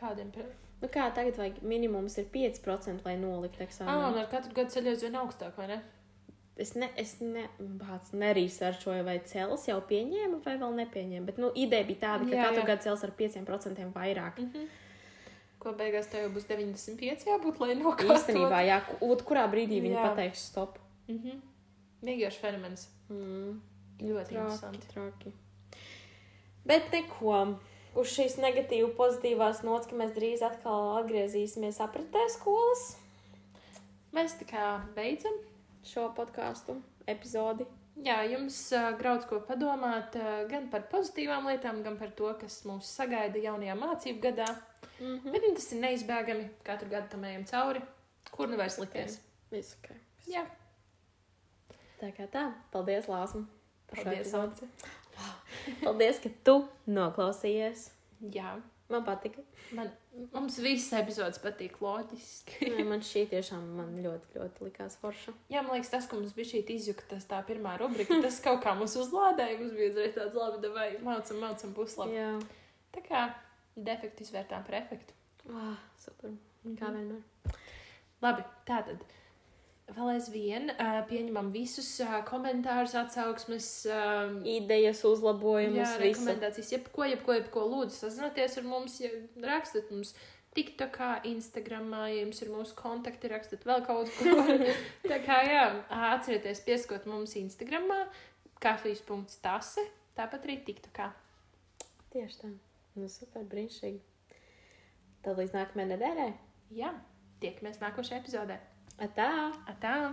Kādiem?
Nu, kā tagad vajag minimums ir 5%, lai noliktu
Ā, un
eksāmenu.
ar katru gadu ceļot vien augstāk, vai ne?
Es, ne, es ne, bāc, nerīsarčoju, vai cels jau pieņēma, vai vēl nepieņēma. Bet nu, ideja bija tāda, ka
Jā,
katru
jā.
gadu cels ar 5% vairāk.
Mm -hmm. Ko beigās tev būs 95 jābūt, lai nokļūtu?
Īstenībā, jā, kurā brīdī viņi
Jā.
pateiks stop.
Mm -hmm. Vienkārši fenomens.
Mm.
Ļoti
Traki,
interesanti.
traki. Bet neko. Uz šīs negatīvas, pozitīvās nots, ka mēs drīz atkal atgriezīsimies apritē skolas
Mēs tā kā beidzam.
Šo podkāstu epizodi.
Jā, jums uh, grauds ko padomāt uh, gan par pozitīvām lietām, gan par to, kas mūs sagaida jaunajā mācību gadā.
Mm -hmm.
Bet nu, tas ir neizbēgami. Katru gadu tam ejam cauri. Kur nu vairs likties?
Viss ok.
Jā,
Tā kā tā. Paldies, Lāsma.
paldies. Ance.
Paldies, ka tu noklausījies.
Jā,
Man patika.
man, mums visas epizodes patīk loģiski.
Nē, man šī tiešām man ļoti, ļoti likās forša.
Jā, man liekas, tas, ka mums bija šī izjūta, tas tā pirmā rubrika, tas kaut kā mums uzlādēja. Mums bija uzreiz tāds labi, vai mācam, mācam, būs labi.
Jā,
Tā kā defektu izvērtām par efektu.
ah, super. Kā
Mhm.
vienmēr.
Labi, tātad. Vēl aizvien uh, pieņemam visus uh, komentārus, atsauksmes, uh,
Idejas,
jā,
uzlabojumus, visu.
rekomendācijas, jebko, jebko, jebko lūdzu sazināties ar mums, ja rakstat mums TikTokā, Instagramā, ja jums ir mūsu kontakti, rakstat vēl kaut ko. Tā kā jā, atcerieties pieskot mums Instagramā, kafijas.tase, tāpat arī TikTokā.
Tieši tā. Nu, super, brīnišķīgi. Tad līdz nākamajai nedēļai.
Jā, tiekamies nākošajā epizodē.
אתה.
אתה.